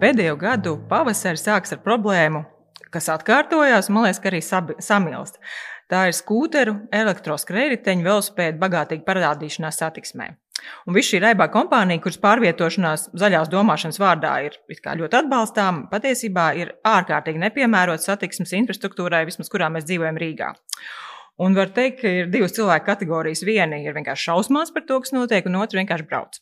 pēdējo gadu pavasarī sāks ar problēmu, kas atkārtojās, man liekas, ka arī samilst. Tā ir skūteru, elektroskrējēju, velosipēdu bagātīga parādīšanās satiksmē. Un viss šī raibā kompānija, kuras pārvietošanās zaļās domāšanas vārdā ir ļoti atbalstām, patiesībā ir ārkārtīgi nepiemērota satiksmes infrastruktūrai, vismaz kurā mēs dzīvojam Rīgā. Un var teikt, ka ir divas cilvēku kategorijas. Viena ir vienkārši šausmās par to, kas notiek, un otra vienkārši brauc.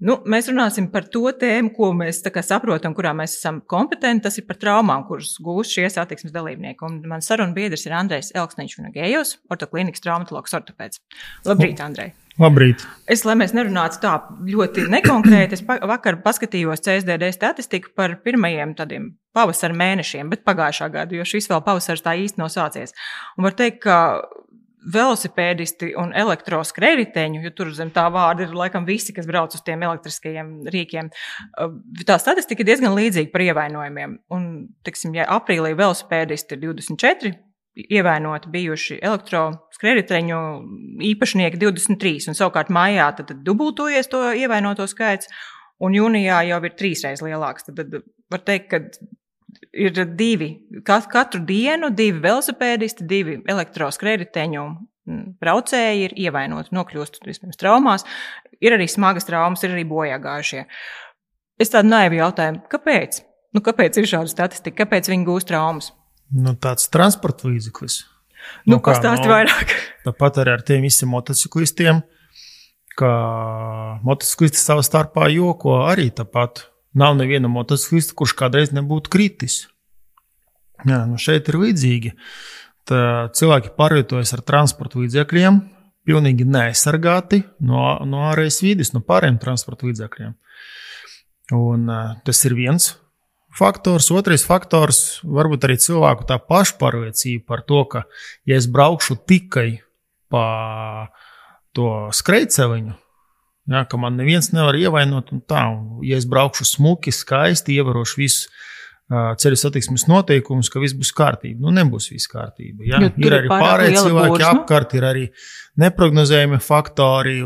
Nu, mēs runāsim par to tēmu, ko mēs saprotam, kurā mēs esam kompetenti. Tas ir par traumām, kuras gūs šie satiksmes dalībnieki. Un mans sarunu biedrs ir Andrejs Elksniņš un Gejos, ortoklīnikas traumatologs ortopēds. Labrīt, Andrej! Labrīt! Es, lai mēs nerunātu tā ļoti nekonkrēti, es vakar paskatījos CSDD statistiku par pirmajiem tādiem pavasara mēnešiem, bet pagājušā gada, jo šis vēl pavasars tā īsti nav sācies. Un var teikt, ka velosipēdisti un elektroskrējēji, jo tur zem tā vārda ir laikam visi, kas brauc uz tiem elektriskajiem rīkiem. Tā statistika ir diezgan līdzīga par ievainojumiem. Un, tiksim, ja aprīlī velosipēdisti ir 24, ievainoti bijuši elektroskrējēju īpašnieki 23, un savukārt mājā tad, tad dubultojies to ievainoto skaits, un jūnijā jau ir trīsreiz lielāks. Tad, tad var teikt, ka ir divi, katru dienu divi velosipēdisti, divi elektroskrējēju mm, braucēji ir ievainoti, nokļūst vispirms traumās. Ir arī smagas traumas, ir arī bojā gājušie. Es tādu naivu jautājumu, kāpēc? Nu, kāpēc ir šāda statistika? Kāpēc viņi gūst traumas? Nu, tāds transporta līdzeklis. Nu, nu, kas tās ir vairāk? Tāpat arī ar tiem visiem motociklistiem, ka motociklisti savā starpā joko arī tāpat Nav neviena motociklista, kurš kādreiz nebūtu kritis. Jā, nu šeit ir līdzīgi. Tā cilvēki pārvietojas ar transporta līdzekļiem, pilnīgi neaizsargāti no, no ārējas vidas, no pārējiem transporta līdzekļiem. Un, tas ir viens faktors. Otrais faktors varbūt arī cilvēku tā pašpārliecība par to, ka, ja es braukšu tikai pa to skrejceļu, Ja, ka man neviens nevar ievainot, tā, ja es braukšu smuki, skaisti, ievarošu visu uh, ceļu satiksmes noteikumus, ka viss būs kārtībā. Nu, nebūs viss kārtībā. Ja? Jo, ir arī pārējie cilvēki būs, apkārt, ir arī neprognozējami faktori,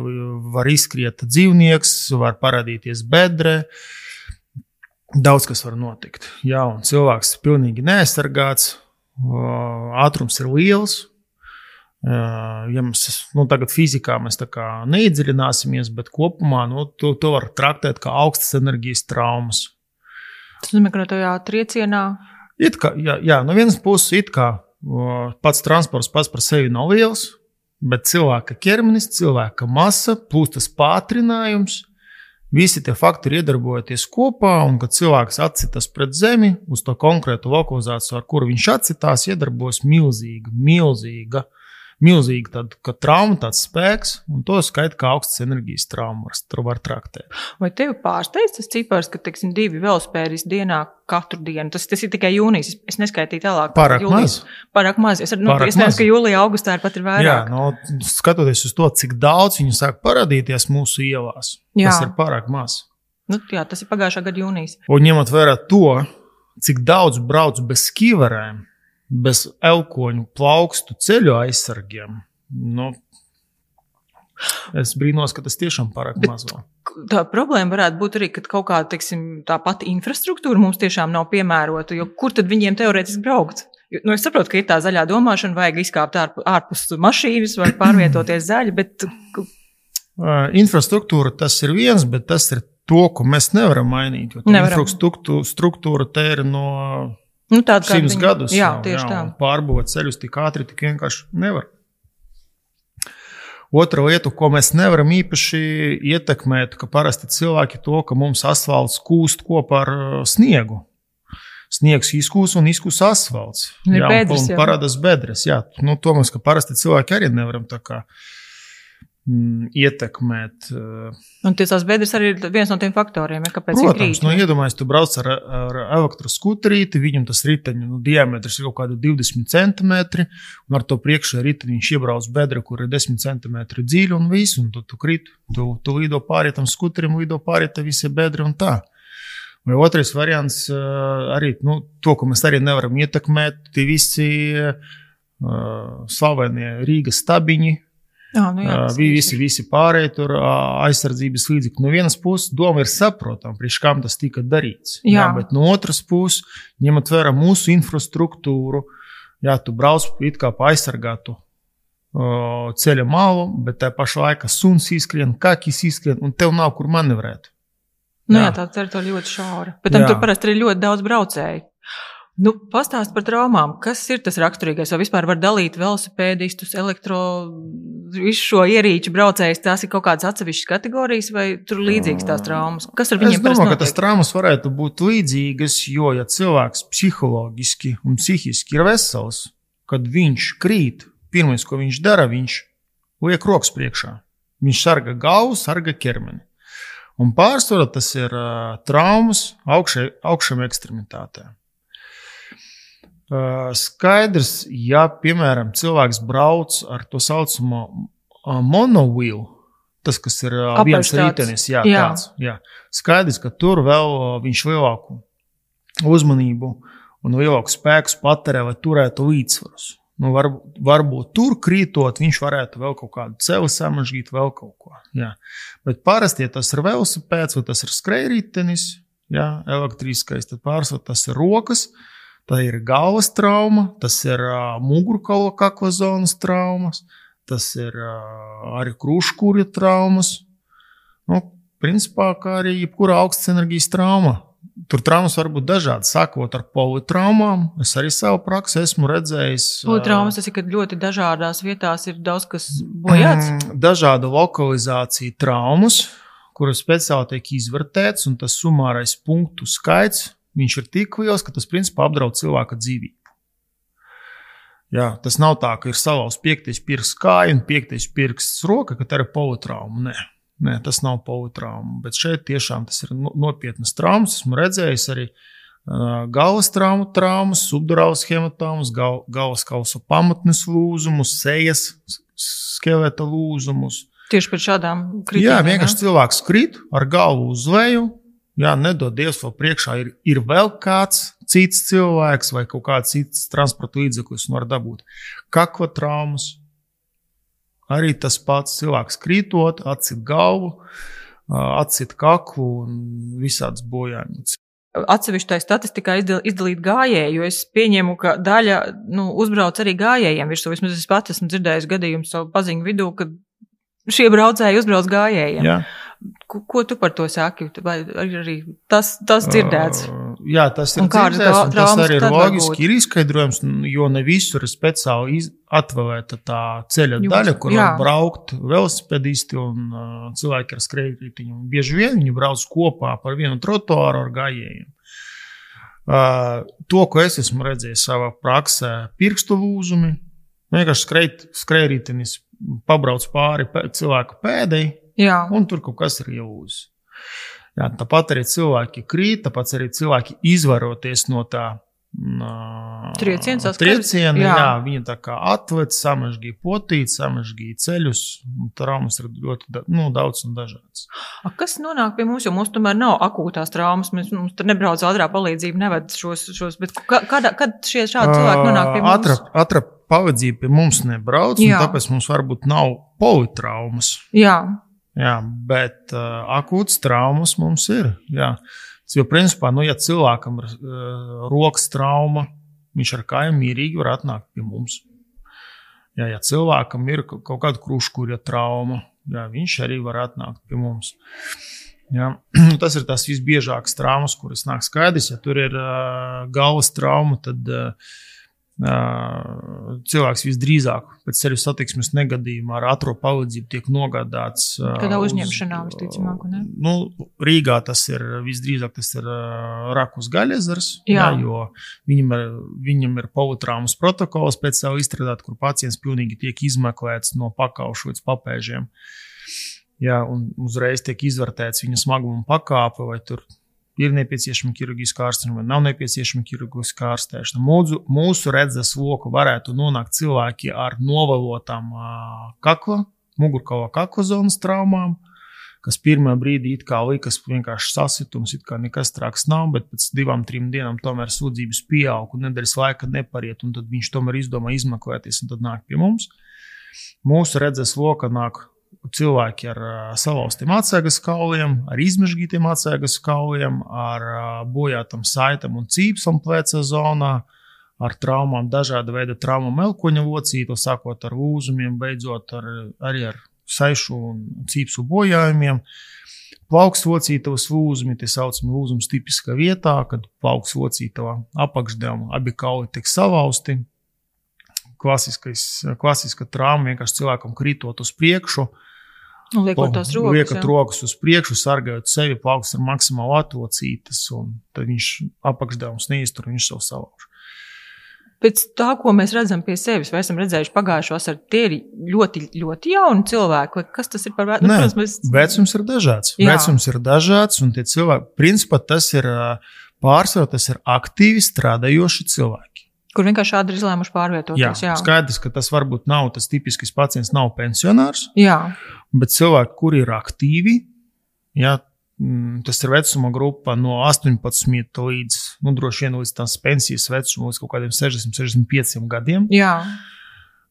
var izskriet dzīvnieks, var parādīties bedre. Daudz kas var notikt. Jā, un cilvēks ir pilnīgi neaizsargāts, ātrums ir liels, Ja mēs nu, tagad fizikā mēs neiedziļināsimies, bet kopumā nu, to, to var traktēt kā augstas enerģijas traumas. Tas nozīmē, ka no tajā triecienā. It kā, jā, jā, no vienas puses, it kā pats transports pats par sevi nav liels, bet cilvēka ķermenis, cilvēka masa, plus tas pātrinājums, visi tie faktori iedarbojoties kopā, un kad cilvēks atsitas pret zemi uz to konkrētu lokalizāciju, ar kuru viņš atsitās, iedarbojas milzīga, milzīga milzīga tāda trauma, tāds spēks, un to skaita kā augstas enerģijas trauma. Tur var traktēt. Vai tev pārsteidz tas cipars, ka teiksim, divi velospēdas dienā katru dienu? Tas, tas ir tikai jūnijas. Es neskaitīju tālāk. Pārāk jūlijas. maz. Pārāk maz. Es nu, iespējams, ka jūlijā, augustā ir pat ir vairāk. Jā, no, skatoties uz to, cik daudz viņu sāk parādīties mūsu ielās, jā. tas ir pārāk maz. Nu, jā, tas ir pagājušā gada jūnijas. Un ņemot vērā to, cik daudz brauc bez skiverēm, bez elkoņu plaukstu ceļu aizsargiem. Nu, es brīnos, ka tas tiešām pārāk maz. Tā problēma varētu būt arī, ka kaut kāda teiksim, tā pati infrastruktūra mums tiešām nav piemērota. Kur tad viņiem teorētiski braukt? Nu, es saprotu, ka ir tā zaļā domāšana, vajag izkāpt ārpus mašīnas vai pārvietoties zaļi. Bet... Infrastruktūra tas ir viens, bet tas ir to, ko mēs nevaram mainīt. Infrastruktūra te ir no Nu, Tāda simts gadus. Jā, nav, tieši jā, tā. Pārbūvēt ceļus tik ātri, tik vienkārši nevar. Otra lieta, ko mēs nevaram īpaši ietekmēt, ka parasti cilvēki to, ka mums asfalts kūst kopā ar uh, sniegu. Sniegs izkūst un izkūst asfalts. Ir jā, bedres, un parādās bedres. Jā, nu, to mēs, ka parasti cilvēki arī nevaram tā kā ietekmēt. Uh, un tās bedres arī ir viens no tiem faktoriem, ja, kāpēc viņi krīt. Nu, iedomājieties, tu brauc ar, ar elektroskuterīti, viņam tas riteņu nu, diametrs ir kaut kādi 20 centimetri, un ar to priekšā riteni viņš iebrauc bedra, kur ir 10 centimetri dziļi un viss, un tu, tu krīt, tu, tu lido pāri tam skuterim, lido pāri tam visi bedri un tā. Vai otrais variants arī, nu, to, ko mēs arī nevaram ietekmēt, tie visi uh, slavenie Rīgas stabiņi, Jā, nu jā, Uh, visi, visi pārējie tur uh, aizsardzības līdzekļi. No vienas puses, doma ir saprotama, priekš kam tas tika darīts. Jā. bet no otras puses, ņemot vērā mūsu infrastruktūru, jā, tu brauc it kā pa aizsargātu uh, ceļa malu, bet tajā pašā laikā suns izskrien, kakis izskrien, un tev nav kur manevrēt. Nu, jā, Jā. tā teritorija ļoti šaura. Bet tam Jā. tur parasti ir ļoti daudz braucēju. Nu, Pastāst par traumām. Kas ir tas raksturīgais? Vai vispār var dalīt velosipēdistus, elektro, visu šo ierīču braucējus? Tās ir kaut kādas atsevišķas kategorijas, vai tur ir līdzīgas tās traumas? Kas ar Es viņiem domāju, parasti ka tas traumas varētu būt līdzīgas, jo, ja cilvēks psiholoģiski un psihiski ir vesels, kad viņš krīt, pirmais, ko viņš dara, viņš liek rokas priekšā. Viņš sarga galvu, sarga ķermeni. Un pārsvarā tas ir uh, traumas augšē, augšām ekstremitātēm. Uh, skaidrs, ja, piemēram, cilvēks brauc ar to saucamo uh, monovīlu, tas, kas ir uh, viens ritenis, jā, Jā. tāds, jā. skaidrs, ka tur vēl uh, viņš lielāku uzmanību un lielāku spēku patērē, lai turētu līdzsvarus. Nu, var, varbūt tur krītot, viņš varētu vēl kaut kādu celi samažģīt, vēl kaut ko. Jā. Bet parasti, ja tas ir velosipēds vai tas ir skrejritenis, elektriskais, tad pārsvarā tas ir rokas, tā ir galvas trauma, tas ir uh, mugurkaula kakla zonas traumas, tas ir uh, arī krūškūrja traumas. Nu, principā, kā arī jebkura augstas enerģijas trauma. Tur traumas var būt dažādas, sākot ar politraumām. Es arī savu praksi esmu redzējis. ā, Traumas tas ir, kad ļoti dažādās vietās ir daudz kas bojāts. Mm, Dažādu lokalizāciju traumas, kuras speciāli tiek izvērtētas, un tas summārais punktu skaits viņš ir tik liels, ka tas principā apdraud cilvēka dzīvību. Jā, tas nav tā, ka ir salauzts piektais pirksts kāja un piektais pirksts roka, ka tā ir politrauma. Nē. Nē, tas nav politrauma. Bet šeit tiešām tas ir no- nopietnas traumas. Esmu redzējis arī galvas traumu, traumas, subdurālas hematomas, gal, galvas kausa pamatnes lūzumus, sejas skeleta lūzumus. Tieši pēc šādām Jā, kritikām. vienkārši cilvēks krīt ar galvu uz leju. Jā, nedod Dievs, vēl priekšā ir, ir vēl kāds cits cilvēks vai kaut kāds cits transporta līdzeklis, un var dabūt kakla traumas. Arī tas pats cilvēks krītot, atcīt galvu, atcīt kaklu un visādas bojājumus. Atsevišķi tajā statistikā izdal, izdalīt gājēju, jo es pieņemu, ka daļa nu, uzbrauc arī gājējiem. Virsū vismaz es pats esmu dzirdējis gadījumu savu paziņu vidū, ka šie braucēji uzbrauc gājējiem. Jā. Ko, ko tu par to saki? Vai arī tas, tas dzirdēts? Uh, jā, tas ir dzirdēts, un tas arī ir loģiski ir izskaidrojums, jo ne visur ir speciāli atvēlēta tā ceļa Jums- daļa, kur jā. var braukt velosipēdisti un uh, cilvēki ar skrejritiņu. Bieži vien viņi brauc kopā par vienu trotuāru ar gājējiem. Uh, to, ko es esmu redzējis savā praksē, pirkstu lūzumi, vienkārši skrejritinis pabrauc pāri cilvēka pēdai, Jā, un tur kaut kas ir ielūzis. Jā, tāpat arī cilvēki krīt, tāpat arī cilvēki izvaroties no tā. Trieciena saskaras? trieciena, jā. Jā. viņa tā kā atved, samažģīja potīt, samažģīja ceļus. un Traumas ir ļoti nu, daudz un dažādas. A, kas nonāk pie mums, jo mums tomēr nav akūtās traumas. Mēs, mums tur nebrauc ātrā palīdzība, neved šos, šos bet ka, kādā, kad šie šādi cilvēki nonāk pie mums? Ātrā, ātrā palīdzība pie mums nebrauc, un Jā. tāpēc mums varbūt nav politraumas. Jā, Jā, bet uh, akūtas traumas mums ir. Jā. Jo, principā, nu, ja cilvēkam ir uh, rokas trauma, viņš ar kājām mierīgi var atnākt pie mums. Jā, ja cilvēkam ir ka- kaut kāda kruškuļa trauma, jā, viņš arī var atnākt pie mums. Jā. Tas ir tas visbiežākais traumas, kuras nāk skaidrs. Ja tur ir uh, galvas trauma, tad uh, cilvēks visdrīzāk pēc ceļu satiksmes negadījumā ar ātrā palīdzību tiek nogādāts. Kādā uz- uzņemšanā, visticamāk, un ne? Nu, Rīgā tas ir visdrīzāk tas ir Rakus Gaļezers, Jā. jā, jo viņam ir, viņam ir politraumas protokols speciāli izstrādāt, kur pacients pilnīgi tiek izmeklēts no pakauša līdz papēžiem. Jā, un uzreiz tiek izvērtēts viņa smaguma pakāpe, vai tur ir nepieciešama ķirurģiska ārstēšana vai nav nepieciešama ķirurģiska ārstēšana. Mūsu, mūsu redzes loku varētu nonākt cilvēki ar novalotām kakla, mugurkaula kakla zonas traumām, kas pirmā brīdī it kā likas vienkārši sasitums, it kā nekas traks nav, bet pēc divām, trim dienām tomēr sūdzības pieaug un nedēļas laika nepariet, un tad viņš tomēr izdomā izmeklēties un tad nāk pie mums. Mūsu redzes lokā nāk cilvēki ar salauztiem atsēgas kauliem, ar izmežģītiem atsēgas kauliem, ar bojātam saitam un cīpsam pleca zonā, ar traumām, dažāda veida traumām, elkoņa locīto, sākot ar lūzumiem, beidzot ar, arī ar saišu un cīpsu bojājumiem. Plauks locītavas lūzumi, tie saucami lūzums tipiskā vietā, kad plauks locītavā apakšdēmā abi kauli tiek salauzti. Klasiska trauma vienkārši cilvēkam kritot uz priekšu, uh, Un liekot tās rokas. Liekat jā. rokas uz priekšu, sargājot sevi, plauks ar maksimāli atlocītas, un tad viņš apakšdevums neiztur, viņš savu salauž. Pēc tā, ko mēs redzam pie sevis, vai esam redzējuši pagājušos, ar tie ir ļoti, ļoti jauni cilvēki. Kas tas ir par vecumu? Nu, protams, mēs... Vecums ir dažāds. Jā. Vecums ir dažāds, un tie cilvēki, principā tas ir pārsvarā, tas ir aktīvi strādājoši cilvēki. Kur vienkārši šādi ir izlēmuši pārvietoties. Jā, jā. skaidrs, ka tas varbūt nav tas tipisks pacients, nav pensionārs. Jā. Bet cilvēki, kuri ir aktīvi, jā, mm, tas ir vecuma grupa no 18 līdz, nu, droši vien līdz tās pensijas vecumam, līdz kaut kādiem 60, 65 gadiem. Jā.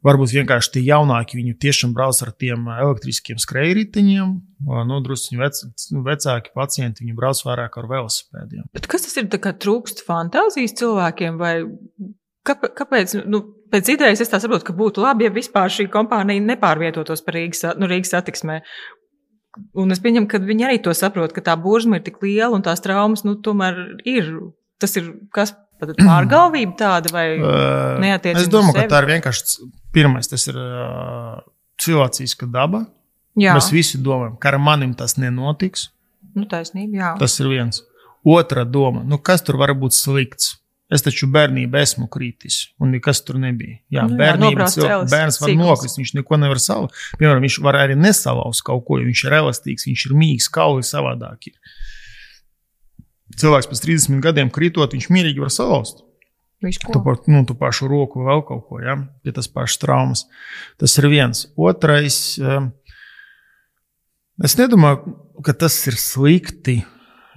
Varbūt vienkārši tie jaunāki, viņi tiešām brauc ar tiem elektriskiem skrejriteņiem. Nu, druskuļi vec, vecāki pacienti, viņi brauc vairāk ar velosipēdiem. Bet kas tas ir? Trūkst fantāzijas cilvēkiem, vai Kāpēc? Nu, pēc idejas es saprotu, ka būtu labi, ja vispār šī kompānija nepārvietotos par Rīgas, nu, Rīgas satiksmē. Un es pieņemu, ka viņi arī to saprot, ka tā burzma ir tik liela un tās traumas nu, tomēr ir. Tas ir kas pārgalvība tāda vai neatiecība? Es domāju, ka tā ir vienkārši pirmais. Tas ir uh, cilvēciska daba. Jā. Mēs visi domājam, ka ar manim tas nenotiks. Nu, taisnība, jā. Tas ir viens. Otra doma, nu, kas tur var būt slikts? Es taču bērnībā esmu kritis, un nekas tur nebija. Jā, nu, bērnībā jā, bērns var nokrist, viņš neko nevar salauzt. Piemēram, viņš var arī nesalauzt kaut ko, jo viņš ir elastīgs, viņš ir mīgs, kauli savādāk. Ir. Cilvēks pēc 30 gadiem kritot, viņš mierīgi var salauzt. Tu, par, nu, tu pašu roku vēl kaut ko, ja? pie tas pašas traumas. Tas ir viens. Otrais, eh, es nedomāju, ka tas ir slikti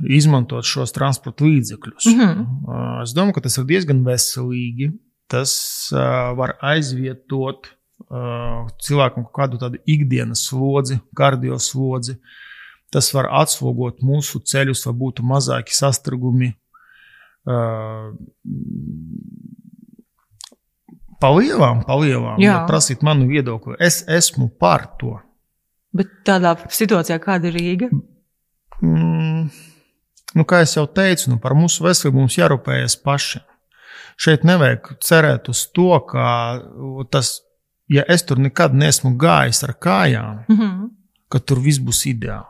izmantot šos transporta līdzekļus. Mm -hmm. Es domāju, ka tas ir diezgan veselīgi. Tas var aizvietot cilvēkam kaut kādu tādu ikdienas slodzi, kardio slodzi. Tas var atslogot mūsu ceļus, lai būtu mazāki sastrēgumi. Palielām, palielām, ja prasīt manu viedokli. Es esmu par to. Bet tādā situācijā, kāda ir Rīga? Mm, nu, kā jau teicu, nu, par mūsu veselību mums jārūpējas pašiem. Šeit nevajag cerēt uz to, ka tas, ja es tur nekad neesmu gājis ar kājām, mm -hmm. ka tur viss būs ideāli,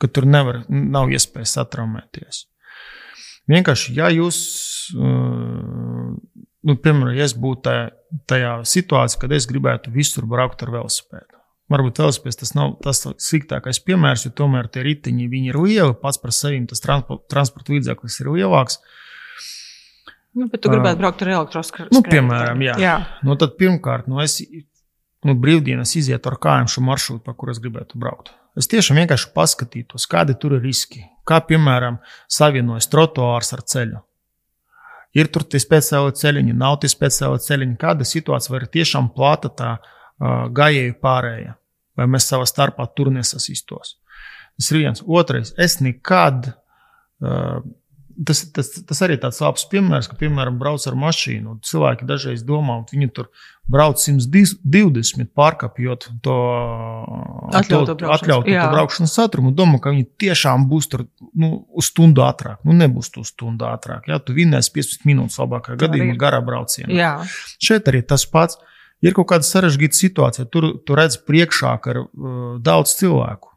ka tur nevar, nav iespējas atraumēties. Vienkārši, ja jūs, nu, piemēram, ja es būtu tajā, tajā situācijā, kad es gribētu visur braukt ar velosipēdu, Varbūt velospēds tas nav tas sliktākais piemērs, jo tomēr tie riteņi ir lieli, pats par sevi tas transporta līdzeklis ir lielāks. Nu, bet tu gribētu braukt ar elektroskrēju. Nu, piemēram, jā. jā. Nu, tad pirmkārt, nu, es nu, brīvdienas izietu ar kājām šo maršrutu, pa kuru es gribētu braukt. Es tiešām vienkārši paskatītos, kādi tur ir riski. Kā, piemēram, savienojas trotuārs ar ceļu. Ir tur tie speciāli ceļiņi, nav tie speciāli ceļiņi. Kāda situācija var tiešām plāta tā gājēju pārējie, vai mēs savā starpā tur nesasīstos. Tas ir viens. Otrais, es nekad. Tas, tas, tas arī tāds labs piemērs, ka, piemēram, brauc ar mašīnu. Cilvēki dažreiz domā, ka viņi tur brauc 120, pārkāpjot to atļautu braukšanas, braukšanas satrumu. Domā, ka viņi tiešām būs tur nu, uz stundu ātrāk. Nu, nebūs tu stundu ātrāk. Jā, tu vinnēsi 15 minūtes labākajā gadījumā garā braucienā. Šeit arī tas pats ir kaut kāda sarežģīta situācija. Tur, tur redz priekšā, ka ir uh, daudz cilvēku.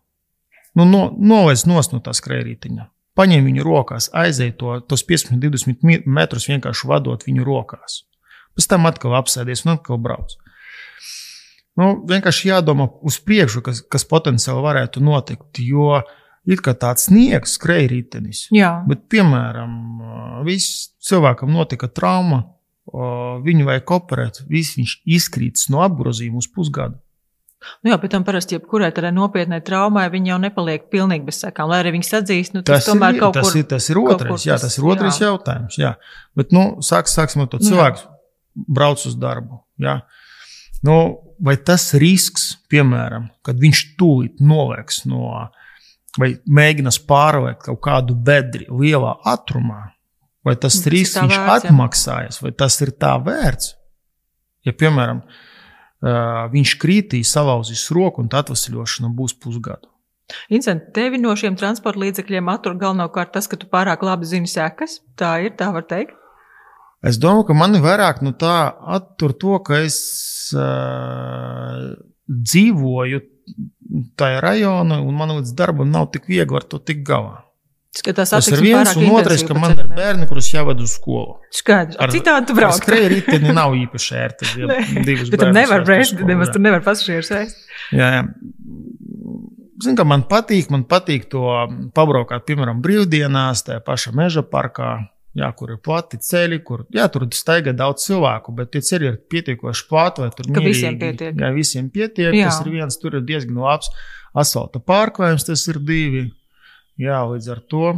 Nu, no, novēc nos no tā skrējējiņa. Paņem viņu rokās, aizej to, tos 15, 20 metrus vienkārši vadot viņu rokās. Pēc tam atkal apsēdies un atkal brauc. Nu, vienkārši jādomā uz priekšu, kas, kas potenciāli varētu notikt. Jo ir kā tāds sniegs, skrejritenis. Bet, piemēram, uh, cilvēkam notika trauma, viņu vajag operēt, viss viņš izkrītas no apgrozījuma uz pusgadu. Nu jā, pēc tam parasti jebkurai tādai nopietnai traumai viņi jau nepaliek pilnīgi bez sekām. Lai arī viņas atzīst, nu, tas, tas tomēr ir, kaut tas kur. Ir, tas ir otrais, jā, tas ir otrais jā. jautājums. Jā. Bet, nu, sāks, sāksim ar to cilvēku, brauc uz darbu. Jā. Nu, vai tas risks, piemēram, kad viņš tūlīt nolieks no vai mēģinās pārliekt kaut kādu bedri lielā atrumā, vai tas, tas risks viņš vērts, atmaksājas, vai tas ir tā vērts? Ja, piemēram, viņš krītīs, salauzīs roku un atvesļošana būs pusgadu. Incent, tevi no šiem transporta līdzekļiem attur galvenokārt tas, ka tu pārāk labi zini sekas. Tā ir, tā var teikt. Es domāju, ka mani vairāk no tā attur to, ka es uh, dzīvoju tajā rajonā, un man līdz darbam nav tik viegli ar to tikt galā. Skatās, tas ir viens, un otrais, ka man ir bērni, kurus jāved uz skolu. Skaidrs, ar citādi tu brauc. Skrēja riteni nav īpaši ērti. Ja divus Bet tur nevar brēst, nemaz tur nevar pasažieris ēst. Jā, jā. Zinu, ka man patīk, man patīk to pabraukāt, piemēram, brīvdienās, tajā pašā meža parkā. Jā, kur ir plati ceļi, kur jā, tur staigā daudz cilvēku, bet tie ceļi ir pietiekoši plati. Tur ka mierīgi, visiem pietiek. Jā, visiem pietiek. Jā. Tas ir viens, tur ir diezgan labs asfalta pārklājums, tas ir divi. Jā, līdz ar to.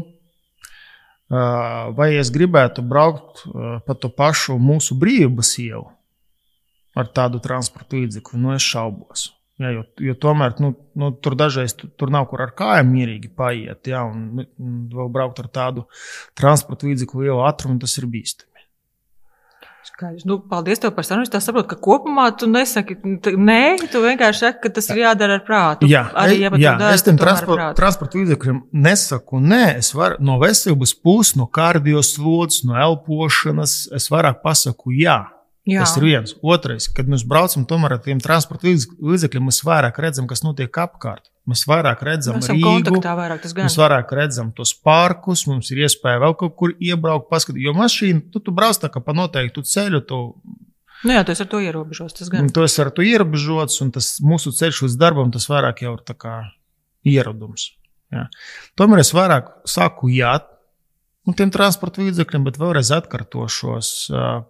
Vai es gribētu braukt pa to pašu mūsu brīvības ielu ar tādu transporta līdzekli? Nu, es šaubos. Jā, jo, jo tomēr nu, nu, tur dažreiz tu, tur nav kur ar kājām mierīgi paiet. Jā, un, nu, un vēl braukt ar tādu transporta līdzekli lielu ātrumu, tas ir bīstami. Skaidrs. Nu, paldies tev par sarunu. Es saprotu, ka kopumā tu nesaki, nē, tu vienkārši saki, ka tas ir jādara ar prātu. Jā, Arī, ja jā dara, es tam transport, transporta līdzekļiem nesaku nē. Es varu no veselības puses, no kardioslodzes, no elpošanas, es vairāk pasaku jā. Jā. Tas ir viens. Otrais, kad mēs braucam tomēr ar tiem transporta līdzekļiem, mēs vairāk redzam, kas notiek apkārt. Mēs vairāk redzam mēs Rīgu, vairāk, mēs vairāk redzam tos parkus, mums ir iespēja vēl kaut kur iebraukt, paskatīties. Jo mašīna, tu, tu brauc tā kā pa noteiktu ceļu. Tu, Nu jā, tas ar to ierobežots. Tas gan. Tas ar to ierobežots, un tas mūsu ceļš līdz darbam, tas vairāk jau ir ieradums. Jā. Tomēr es vairāk saku, jā, un tiem transporta līdzekļiem, bet vēlreiz atkārtošos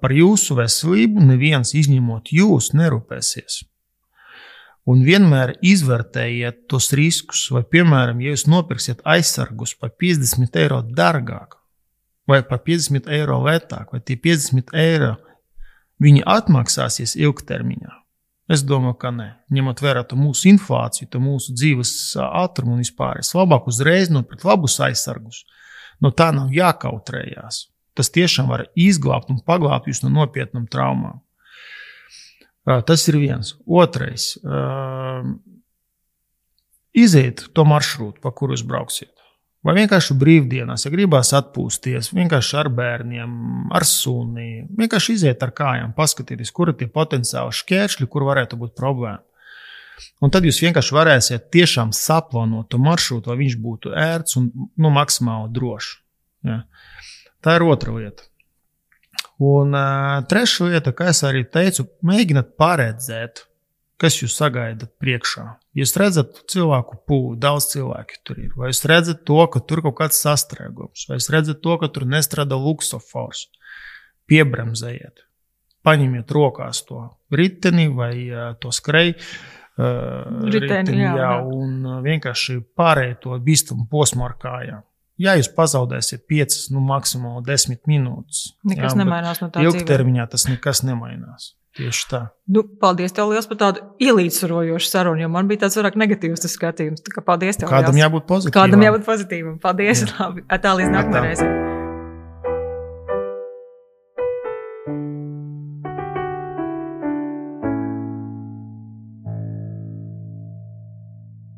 par jūsu veselību. Neviens izņemot jūs nerūpēsies. Un vienmēr izvērtējiet tos riskus, vai, piemēram, ja jūs nopirksiet aizsargus par 50 eiro dārgāk, vai par 50 eiro lētāk, vai tie 50 eiro viņi atmaksāsies ilgtermiņā. Es domāju, ka nē. Ņemot vērā mūsu inflāciju, mūsu dzīves ātrumu un vispār, es labāk uzreiz nopirkt labus aizsargus, no tā nav jākautrējās. Tas tiešām var izglābt un paglābt jūs no nopietnām traumām. Tas ir viens. Otrais. Iziet to maršrutu, pa kuru jūs brauksiet. Vai vienkārši brīvdienās, ja gribās atpūsties, vienkārši ar bērniem, ar suni, vienkārši iziet ar kājām, paskatieties, kur ir tie potenciāli šķēršļi, kur varētu būt problēma. Un tad jūs vienkārši varēsiet tiešām saplānot to maršrutu, lai viņš būtu ērts un nu, maksimāli drošs. Ja. Tā ir otra lieta. Un uh, trešā lieta, kā jau arī teicu, mēģiniet paredzēt, kas jūs sagaidat priekšā. Jūs redzat cilvēku pūli, daudz cilvēku tur ir. Vai jūs redzat to, ka tur kaut kāds sastrēgums, vai jūs redzat to, ka tur nestrādā luksofors. Piebremzējiet, paņemiet rokās to riteni vai uh, to skreju uh, riteni, jā, jā, un vienkārši pārēj to bīstamu posmu ar kājām. Ja jūs pazaudēsiet 5, nu, maksimāli 10 minūtes, nekas jā, nemainās no tā. Ilgtermiņā tas nekas nemainās. Tieši tā. Nu, paldies tev liels par tādu ielīdzsvarojošu sarunu, jo man bija tāds vairāk negatīvs skatījums. Tā kā paldies tev. Kādam liels. jābūt pozitīvam. Kādam jābūt pozitīvam. Paldies. Jā. Labi. Tā līdz nākamajai reizei.